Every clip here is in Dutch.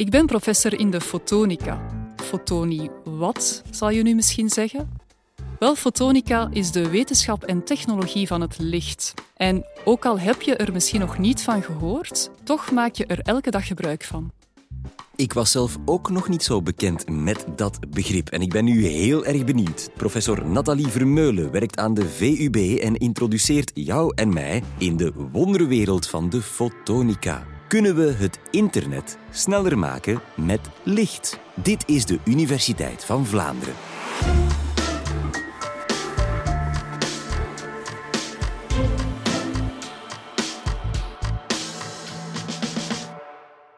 Ik ben professor in de fotonica. Fotonie wat, zal je nu misschien zeggen? Wel, fotonica is de wetenschap en technologie van het licht. En ook al heb je er misschien nog niet van gehoord, toch maak je er elke dag gebruik van. Ik was zelf ook nog niet zo bekend met dat begrip en ik ben nu heel erg benieuwd. Professor Nathalie Vermeulen werkt aan de VUB en introduceert jou en mij in de wonderwereld van de fotonica. Kunnen we het internet sneller maken met licht? Dit is de Universiteit van Vlaanderen.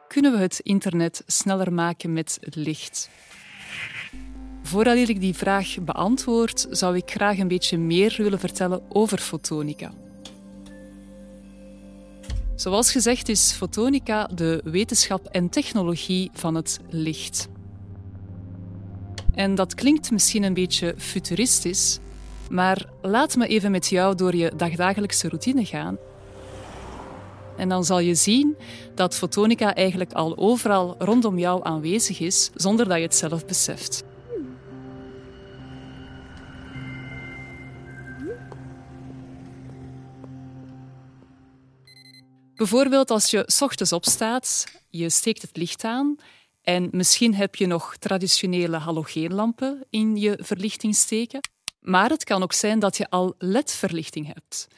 Kunnen we het internet sneller maken met licht? Voordat ik die vraag beantwoord, zou ik graag een beetje meer willen vertellen over fotonica. Zoals gezegd is fotonica de wetenschap en technologie van het licht. En dat klinkt misschien een beetje futuristisch, maar laat me even met jou door je dagdagelijkse routine gaan. En dan zal je zien dat fotonica eigenlijk al overal rondom jou aanwezig is, zonder dat je het zelf beseft. Bijvoorbeeld als je ochtends opstaat, je steekt het licht aan en misschien heb je nog traditionele halogeenlampen in je verlichting steken. Maar het kan ook zijn dat je al LED-verlichting hebt.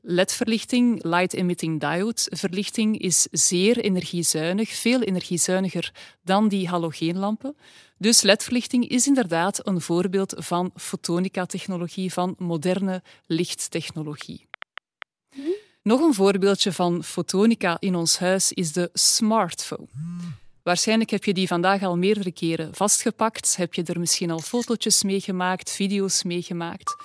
LED-verlichting, Light Emitting Diode verlichting, is zeer energiezuinig, veel energiezuiniger dan die halogeenlampen. Dus LED-verlichting is inderdaad een voorbeeld van fotonica-technologie, van moderne lichttechnologie. Nog een voorbeeldje van fotonica in ons huis is de smartphone. Waarschijnlijk heb je die vandaag al meerdere keren vastgepakt. Heb je er misschien al fotootjes mee gemaakt, video's mee gemaakt.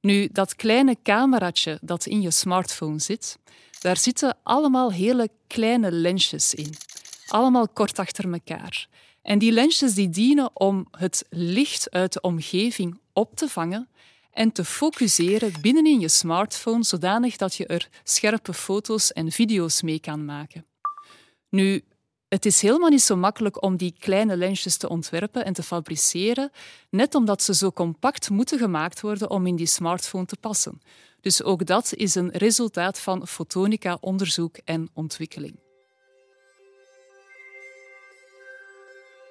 Nu, dat kleine cameraatje dat in je smartphone zit, daar zitten allemaal hele kleine lensjes in. Allemaal kort achter elkaar. En die lensjes die dienen om het licht uit de omgeving op te vangen en te focuseren binnenin je smartphone zodanig dat je er scherpe foto's en video's mee kan maken. Nu, het is helemaal niet zo makkelijk om die kleine lensjes te ontwerpen en te fabriceren, net omdat ze zo compact moeten gemaakt worden om in die smartphone te passen. Dus ook dat is een resultaat van fotonica-onderzoek en ontwikkeling.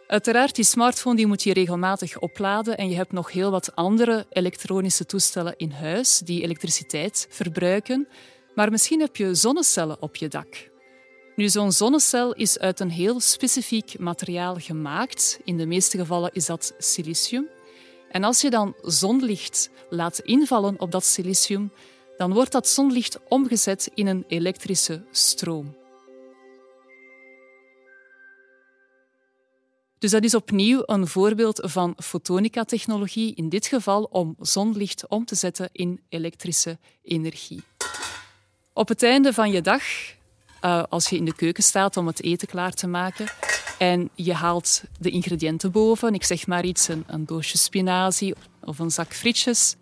Uiteraard, die smartphone die moet je regelmatig opladen en je hebt nog heel wat andere elektronische toestellen in huis die elektriciteit verbruiken. Maar misschien heb je zonnecellen op je dak. Nu, zo'n zonnecel is uit een heel specifiek materiaal gemaakt. In de meeste gevallen is dat silicium. En als je dan zonlicht laat invallen op dat silicium, dan wordt dat zonlicht omgezet in een elektrische stroom. Dus dat is opnieuw een voorbeeld van fotonica-technologie, in dit geval om zonlicht om te zetten in elektrische energie. Op het einde van je dag, uh, als je in de keuken staat om het eten klaar te maken en je haalt de ingrediënten boven, ik zeg maar iets, een, een doosje spinazie of een zak frietjes,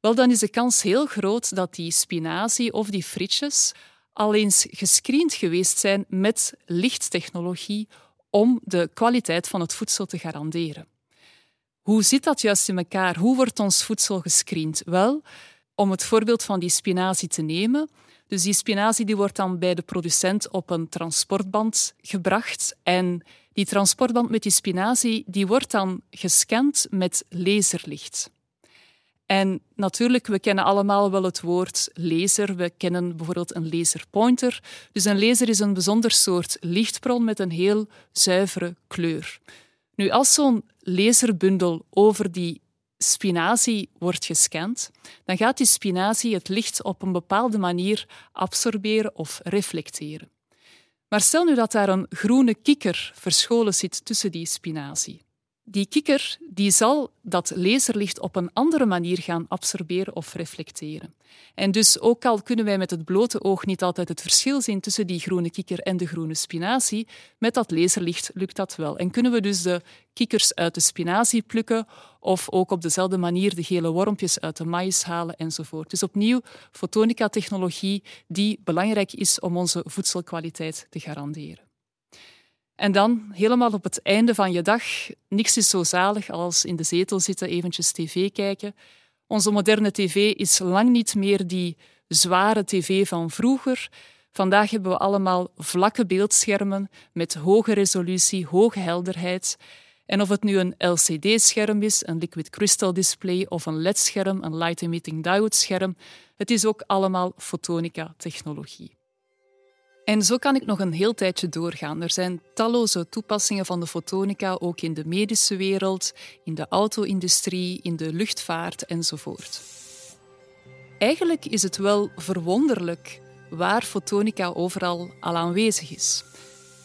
wel dan is de kans heel groot dat die spinazie of die frietjes al eens gescreend geweest zijn met lichttechnologie om de kwaliteit van het voedsel te garanderen. Hoe zit dat juist in elkaar? Hoe wordt ons voedsel gescreend? Wel, om het voorbeeld van die spinazie te nemen. Dus die spinazie die wordt dan bij de producent op een transportband gebracht. En die transportband met die spinazie die wordt dan gescand met laserlicht. En natuurlijk, we kennen allemaal wel het woord laser. We kennen bijvoorbeeld een laserpointer. Dus een laser is een bijzonder soort lichtbron met een heel zuivere kleur. Nu, als zo'n laserbundel over die spinazie wordt gescand, dan gaat die spinazie het licht op een bepaalde manier absorberen of reflecteren. Maar stel nu dat daar een groene kikker verscholen zit tussen die spinazie. Die kikker die zal dat laserlicht op een andere manier gaan absorberen of reflecteren. En dus ook al kunnen wij met het blote oog niet altijd het verschil zien tussen die groene kikker en de groene spinazie, met dat laserlicht lukt dat wel. En kunnen we dus de kikkers uit de spinazie plukken of ook op dezelfde manier de gele wormpjes uit de maïs halen enzovoort. Dus opnieuw fotonica-technologie die belangrijk is om onze voedselkwaliteit te garanderen. En dan, helemaal op het einde van je dag, niks is zo zalig als in de zetel zitten, eventjes tv kijken. Onze moderne tv is lang niet meer die zware tv van vroeger. Vandaag hebben we allemaal vlakke beeldschermen met hoge resolutie, hoge helderheid. En of het nu een LCD-scherm is, een liquid crystal display of een LED-scherm, een light emitting diode scherm, het is ook allemaal fotonica-technologie. En zo kan ik nog een heel tijdje doorgaan. Er zijn talloze toepassingen van de fotonica, ook in de medische wereld, in de auto-industrie, in de luchtvaart enzovoort. Eigenlijk is het wel verwonderlijk waar fotonica overal al aanwezig is.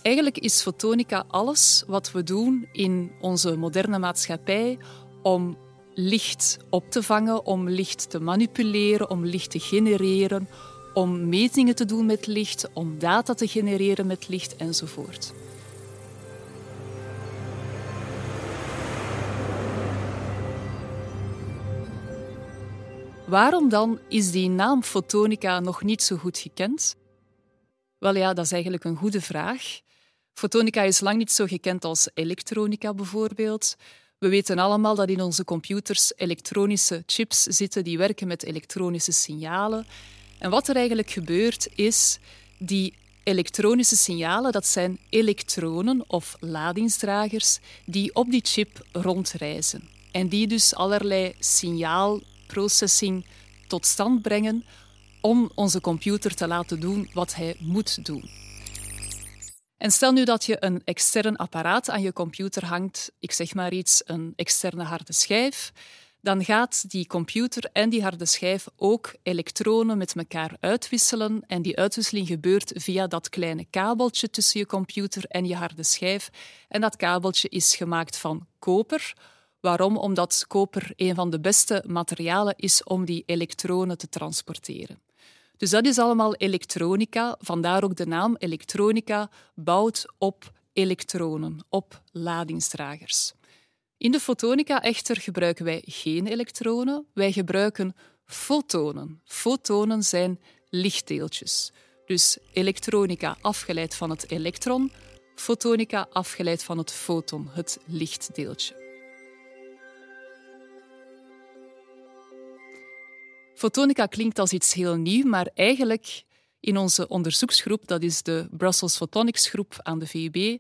Eigenlijk is fotonica alles wat we doen in onze moderne maatschappij om licht op te vangen, om licht te manipuleren, om licht te genereren, om metingen te doen met licht, om data te genereren met licht enzovoort. Waarom dan is die naam fotonica nog niet zo goed gekend? Wel ja, dat is eigenlijk een goede vraag. Fotonica is lang niet zo gekend als elektronica bijvoorbeeld. We weten allemaal dat in onze computers elektronische chips zitten die werken met elektronische signalen. En wat er eigenlijk gebeurt is die elektronische signalen, dat zijn elektronen of ladingsdragers die op die chip rondreizen. En die dus allerlei signaalprocessing tot stand brengen om onze computer te laten doen wat hij moet doen. En stel nu dat je een extern apparaat aan je computer hangt, ik zeg maar iets, een externe harde schijf, dan gaat die computer en die harde schijf ook elektronen met elkaar uitwisselen. En die uitwisseling gebeurt via dat kleine kabeltje tussen je computer en je harde schijf. En dat kabeltje is gemaakt van koper. Waarom? Omdat koper een van de beste materialen is om die elektronen te transporteren. Dus dat is allemaal elektronica, vandaar ook de naam elektronica bouwt op elektronen, op ladingsdragers. In de fotonica echter gebruiken wij geen elektronen, wij gebruiken fotonen. Fotonen zijn lichtdeeltjes. Dus elektronica afgeleid van het elektron, fotonica afgeleid van het foton, het lichtdeeltje. Fotonica klinkt als iets heel nieuw, maar eigenlijk in onze onderzoeksgroep, dat is de Brussels Photonics Groep aan de VUB,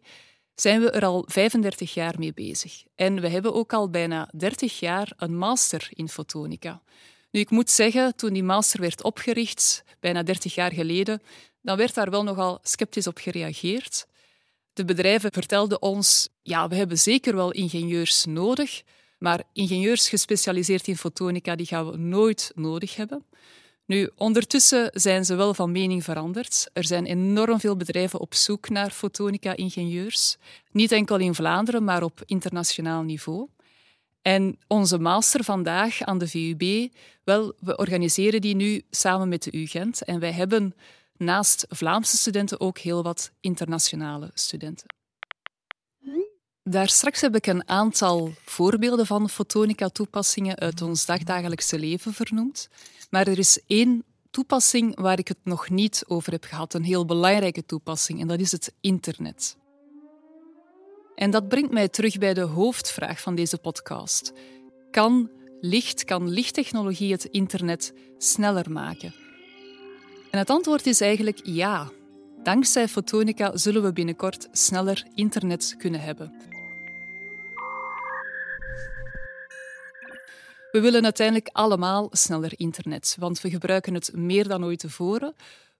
zijn we er al 35 jaar mee bezig. En we hebben ook al bijna 30 jaar een master in fotonica. Nu, ik moet zeggen, toen die master werd opgericht, bijna 30 jaar geleden, dan werd daar wel nogal sceptisch op gereageerd. De bedrijven vertelden ons, ja, we hebben zeker wel ingenieurs nodig, maar ingenieurs gespecialiseerd in fotonica die gaan we nooit nodig hebben. Nu, ondertussen zijn ze wel van mening veranderd. Er zijn enorm veel bedrijven op zoek naar fotonica-ingenieurs. Niet enkel in Vlaanderen, maar op internationaal niveau. En onze master vandaag aan de VUB, wel, we organiseren die nu samen met de UGent. En wij hebben naast Vlaamse studenten ook heel wat internationale studenten. Daar straks heb ik een aantal voorbeelden van fotonica-toepassingen uit ons dagdagelijkse leven vernoemd. Maar er is één toepassing waar ik het nog niet over heb gehad, een heel belangrijke toepassing, en dat is het internet. En dat brengt mij terug bij de hoofdvraag van deze podcast. Kan licht, kan lichttechnologie het internet sneller maken? En het antwoord is eigenlijk ja. Dankzij fotonica zullen we binnenkort sneller internet kunnen hebben. We willen uiteindelijk allemaal sneller internet, want we gebruiken het meer dan ooit tevoren.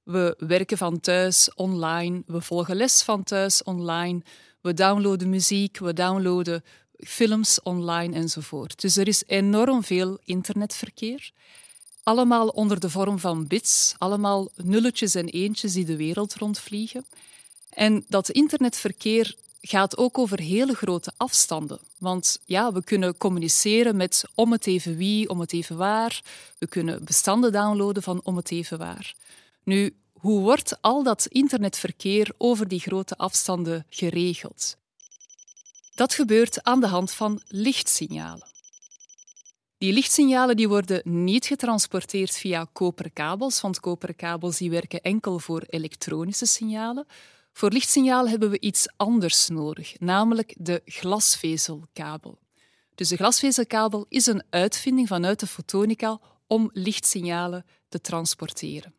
We werken van thuis online, we volgen les van thuis online, we downloaden muziek, we downloaden films online enzovoort. Dus er is enorm veel internetverkeer. Allemaal onder de vorm van bits, allemaal nulletjes en eentjes die de wereld rondvliegen. En dat internetverkeer gaat ook over hele grote afstanden. Want ja, we kunnen communiceren met om het even wie, om het even waar. We kunnen bestanden downloaden van om het even waar. Nu, hoe wordt al dat internetverkeer over die grote afstanden geregeld? Dat gebeurt aan de hand van lichtsignalen. Die lichtsignalen die worden niet getransporteerd via koperen kabels, want koperen kabels die werken enkel voor elektronische signalen. Voor lichtsignalen hebben we iets anders nodig, namelijk de glasvezelkabel. Dus de glasvezelkabel is een uitvinding vanuit de fotonica om lichtsignalen te transporteren.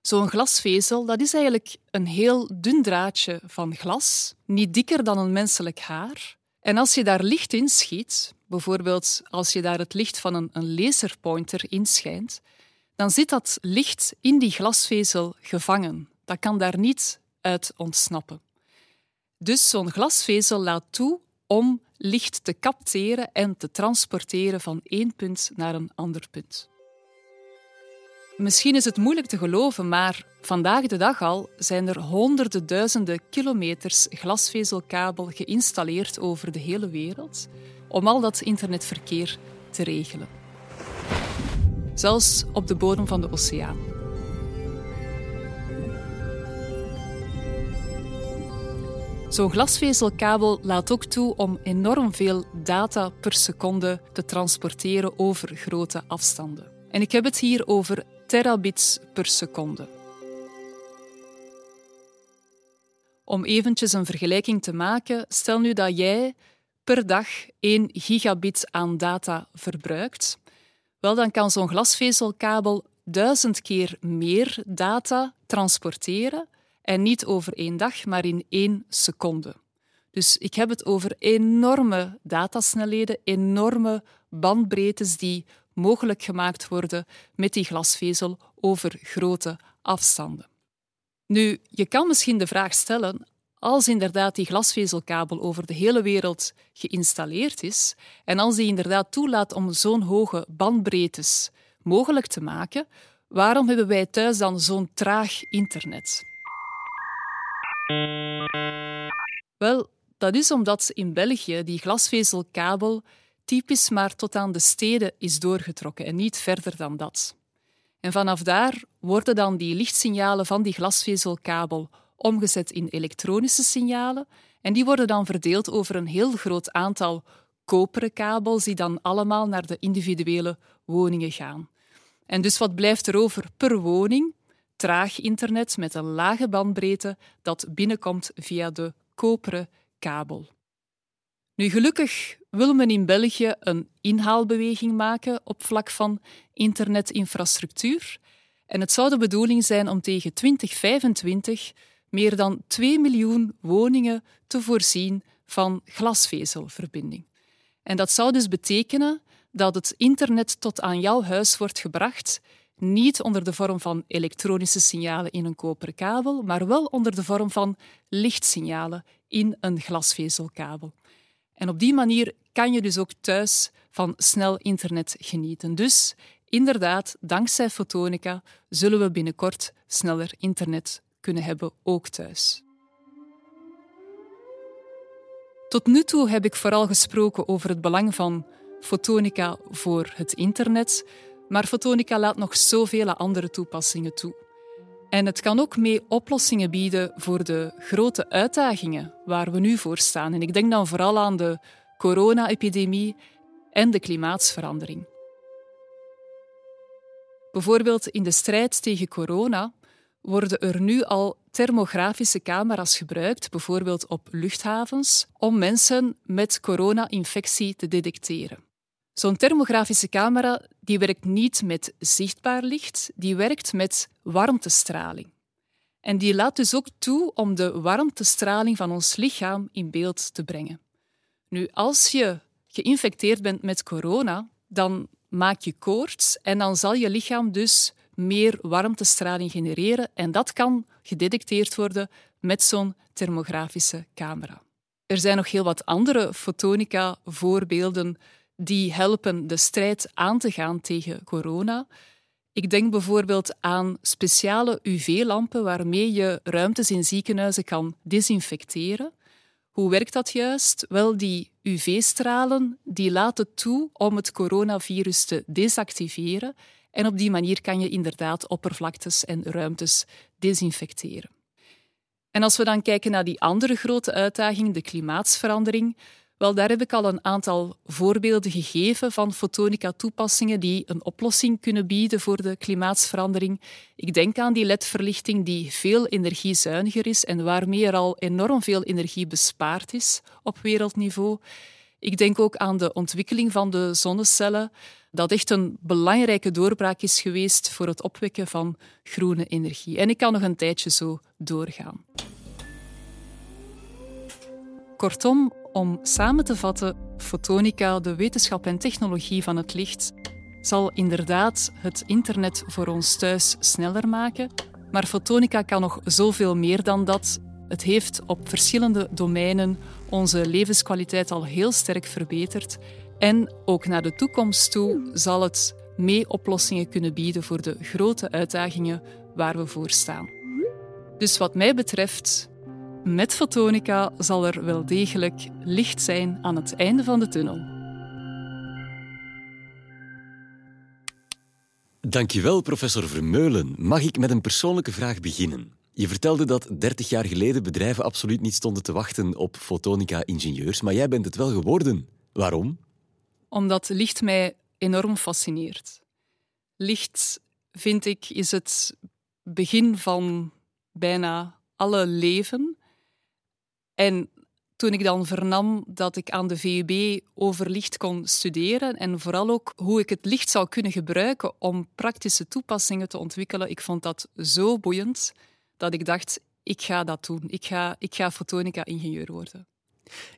Zo'n glasvezel dat is eigenlijk een heel dun draadje van glas, niet dikker dan een menselijk haar. En als je daar licht in schiet, bijvoorbeeld als je daar het licht van een, een laserpointer inschijnt, dan zit dat licht in die glasvezel gevangen. Dat kan daar niet uit ontsnappen. Dus zo'n glasvezel laat toe om licht te capteren en te transporteren van één punt naar een ander punt. Misschien is het moeilijk te geloven, maar vandaag de dag al zijn er honderden duizenden kilometers glasvezelkabel geïnstalleerd over de hele wereld om al dat internetverkeer te regelen. Zelfs op de bodem van de oceaan. Zo'n glasvezelkabel laat ook toe om enorm veel data per seconde te transporteren over grote afstanden. En ik heb het hier over terabits per seconde. Om eventjes een vergelijking te maken, stel nu dat jij per dag 1 gigabit aan data verbruikt. Wel, dan kan zo'n glasvezelkabel duizend keer meer data transporteren en niet over één dag, maar in één seconde. Dus ik heb het over enorme datasnelheden, enorme bandbreedtes die mogelijk gemaakt worden met die glasvezel over grote afstanden. Nu, je kan misschien de vraag stellen, als inderdaad die glasvezelkabel over de hele wereld geïnstalleerd is en als die inderdaad toelaat om zo'n hoge bandbreedtes mogelijk te maken, waarom hebben wij thuis dan zo'n traag internet? Wel, dat is omdat in België die glasvezelkabel typisch maar tot aan de steden is doorgetrokken en niet verder dan dat. En vanaf daar worden dan die lichtsignalen van die glasvezelkabel omgezet in elektronische signalen en die worden dan verdeeld over een heel groot aantal koperen kabels die dan allemaal naar de individuele woningen gaan. En dus wat blijft er over per woning? Traag internet met een lage bandbreedte dat binnenkomt via de koperen kabel. Nu, gelukkig wil men in België een inhaalbeweging maken op vlak van internetinfrastructuur. En het zou de bedoeling zijn om tegen 2025 meer dan 2 miljoen woningen te voorzien van glasvezelverbinding. En dat zou dus betekenen dat het internet tot aan jouw huis wordt gebracht, niet onder de vorm van elektronische signalen in een koperen kabel, maar wel onder de vorm van lichtsignalen in een glasvezelkabel. En op die manier kan je dus ook thuis van snel internet genieten. Dus inderdaad, dankzij fotonica zullen we binnenkort sneller internet kunnen hebben, ook thuis. Tot nu toe heb ik vooral gesproken over het belang van fotonica voor het internet, maar fotonica laat nog zoveel andere toepassingen toe. En het kan ook mee oplossingen bieden voor de grote uitdagingen waar we nu voor staan. En ik denk dan vooral aan de corona-epidemie en de klimaatsverandering. Bijvoorbeeld in de strijd tegen corona worden er nu al thermografische camera's gebruikt, bijvoorbeeld op luchthavens, om mensen met corona-infectie te detecteren. Zo'n thermografische camera die werkt niet met zichtbaar licht, die werkt met warmtestraling. En die laat dus ook toe om de warmtestraling van ons lichaam in beeld te brengen. Nu, als je geïnfecteerd bent met corona, dan maak je koorts en dan zal je lichaam dus meer warmtestraling genereren en dat kan gedetecteerd worden met zo'n thermografische camera. Er zijn nog heel wat andere fotonica-voorbeelden die helpen de strijd aan te gaan tegen corona. Ik denk bijvoorbeeld aan speciale UV-lampen waarmee je ruimtes in ziekenhuizen kan desinfecteren. Hoe werkt dat juist? Wel, die UV-stralen die laten toe om het coronavirus te desactiveren en op die manier kan je inderdaad oppervlaktes en ruimtes desinfecteren. En als we dan kijken naar die andere grote uitdaging, de klimaatsverandering, Wel, daar heb ik al een aantal voorbeelden gegeven van fotonica-toepassingen die een oplossing kunnen bieden voor de klimaatsverandering. Ik denk aan die LED-verlichting die veel energiezuiniger is en waarmee er al enorm veel energie bespaard is op wereldniveau. Ik denk ook aan de ontwikkeling van de zonnecellen, dat echt een belangrijke doorbraak is geweest voor het opwekken van groene energie. En ik kan nog een tijdje zo doorgaan. Kortom, om samen te vatten, fotonica, de wetenschap en technologie van het licht, zal inderdaad het internet voor ons thuis sneller maken. Maar fotonica kan nog zoveel meer dan dat. Het heeft op verschillende domeinen onze levenskwaliteit al heel sterk verbeterd. En ook naar de toekomst toe zal het mee oplossingen kunnen bieden voor de grote uitdagingen waar we voor staan. Dus wat mij betreft met fotonica zal er wel degelijk licht zijn aan het einde van de tunnel. Dankjewel, professor Vermeulen. Mag ik met een persoonlijke vraag beginnen? Je vertelde dat 30 jaar geleden bedrijven absoluut niet stonden te wachten op fotonica-ingenieurs, maar jij bent het wel geworden. Waarom? Omdat licht mij enorm fascineert. Licht, vind ik, is het begin van bijna alle leven. En toen ik dan vernam dat ik aan de VUB over licht kon studeren en vooral ook hoe ik het licht zou kunnen gebruiken om praktische toepassingen te ontwikkelen, ik vond dat zo boeiend dat ik dacht, ik ga dat doen. Ik ga, ik ga fotonica-ingenieur worden.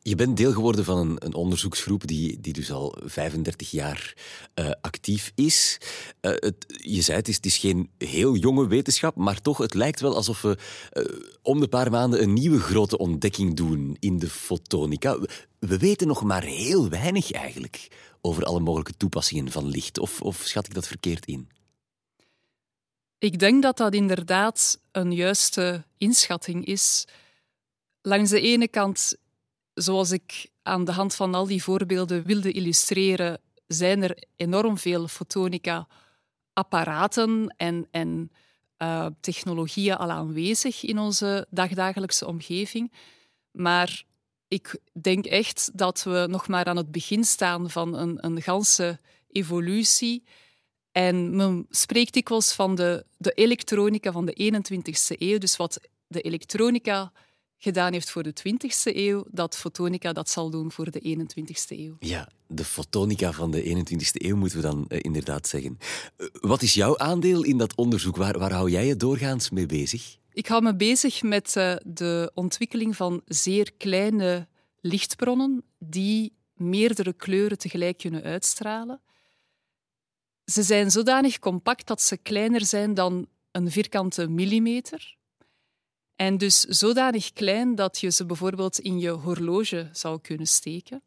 Je bent deel geworden van een, een onderzoeksgroep die, die dus al 35 jaar uh, actief is. Uh, het, je zei het is, het is geen heel jonge wetenschap, maar toch, het lijkt wel alsof we uh, om de paar maanden een nieuwe grote ontdekking doen in de fotonica. We weten nog maar heel weinig eigenlijk over alle mogelijke toepassingen van licht. Of, of schat ik dat verkeerd in? Ik denk dat dat inderdaad een juiste inschatting is. Langs de ene kant zoals ik aan de hand van al die voorbeelden wilde illustreren, zijn er enorm veel fotonica-apparaten en, en uh, technologieën al aanwezig in onze dagdagelijkse omgeving. Maar ik denk echt dat we nog maar aan het begin staan van een, een ganse evolutie. En men spreekt dikwijls van de, de elektronica van de 21ste eeuw. Dus wat de elektronica gedaan heeft voor de 20e eeuw, dat fotonica dat zal doen voor de 21e eeuw. Ja, de fotonica van de 21e eeuw moeten we dan uh, inderdaad zeggen. Uh, wat is jouw aandeel in dat onderzoek? Waar, waar hou jij je doorgaans mee bezig? Ik hou me bezig met uh, de ontwikkeling van zeer kleine lichtbronnen die meerdere kleuren tegelijk kunnen uitstralen. Ze zijn zodanig compact dat ze kleiner zijn dan een vierkante millimeter. En dus zodanig klein dat je ze bijvoorbeeld in je horloge zou kunnen steken.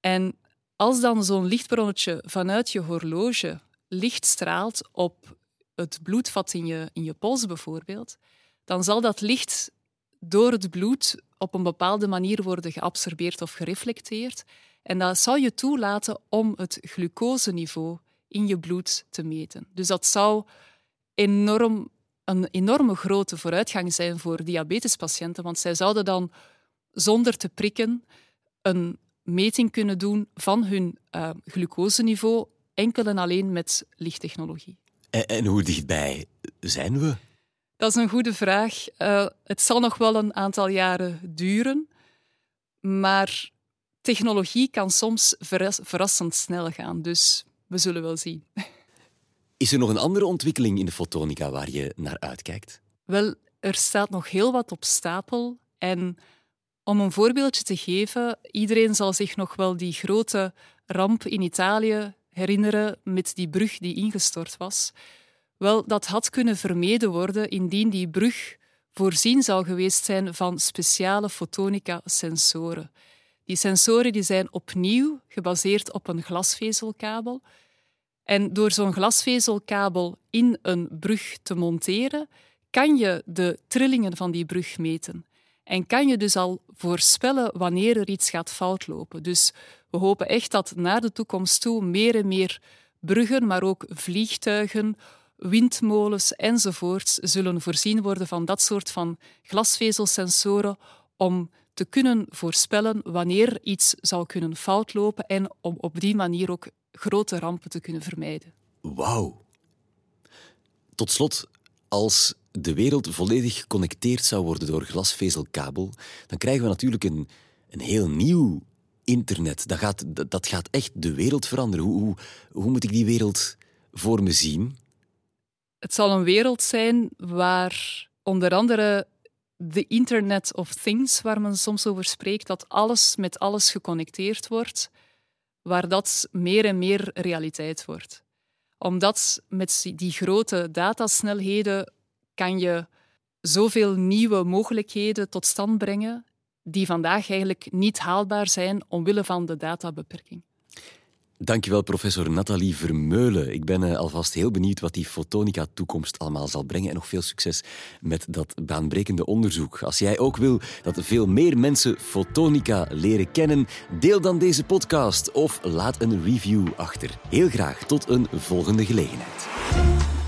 En als dan zo'n lichtbronnetje vanuit je horloge licht straalt op het bloedvat in je, in je pols bijvoorbeeld, dan zal dat licht door het bloed op een bepaalde manier worden geabsorbeerd of gereflecteerd. En dat zou je toelaten om het glucoseniveau in je bloed te meten. Dus dat zou enorm een enorme grote vooruitgang zijn voor diabetespatiënten, want zij zouden dan zonder te prikken een meting kunnen doen van hun uh, glucoseniveau enkel en alleen met lichttechnologie. En, en, hoe dichtbij zijn we? Dat is een goede vraag. Uh, het zal nog wel een aantal jaren duren, maar technologie kan soms verras verrassend snel gaan, dus we zullen wel zien. Is er nog een andere ontwikkeling in de fotonica waar je naar uitkijkt? Wel, er staat nog heel wat op stapel. En om een voorbeeldje te geven, iedereen zal zich nog wel die grote ramp in Italië herinneren met die brug die ingestort was. Wel, dat had kunnen vermeden worden indien die brug voorzien zou geweest zijn van speciale fotonica-sensoren. Die sensoren die zijn opnieuw gebaseerd op een glasvezelkabel. En door zo'n glasvezelkabel in een brug te monteren, kan je de trillingen van die brug meten. En kan je dus al voorspellen wanneer er iets gaat fout lopen. Dus we hopen echt dat naar de toekomst toe meer en meer bruggen, maar ook vliegtuigen, windmolens enzovoorts zullen voorzien worden van dat soort van glasvezelsensoren om te kunnen voorspellen wanneer iets zou kunnen foutlopen en om op die manier ook grote rampen te kunnen vermijden. Wauw. Tot slot, als de wereld volledig geconnecteerd zou worden door glasvezelkabel, dan krijgen we natuurlijk een, een heel nieuw internet. Dat gaat, dat gaat echt de wereld veranderen. Hoe, hoe, hoe moet ik die wereld voor me zien? Het zal een wereld zijn waar onder andere de Internet of Things, waar men soms over spreekt, dat alles met alles geconnecteerd wordt, waar dat meer en meer realiteit wordt. Omdat met die grote datasnelheden kan je zoveel nieuwe mogelijkheden tot stand brengen die vandaag eigenlijk niet haalbaar zijn omwille van de databeperking. Dankjewel, professor Nathalie Vermeulen. Ik ben eh, alvast heel benieuwd wat die fotonica-toekomst allemaal zal brengen. En nog veel succes met dat baanbrekende onderzoek. Als jij ook wil dat veel meer mensen fotonica leren kennen, deel dan deze podcast of laat een review achter. Heel graag tot een volgende gelegenheid.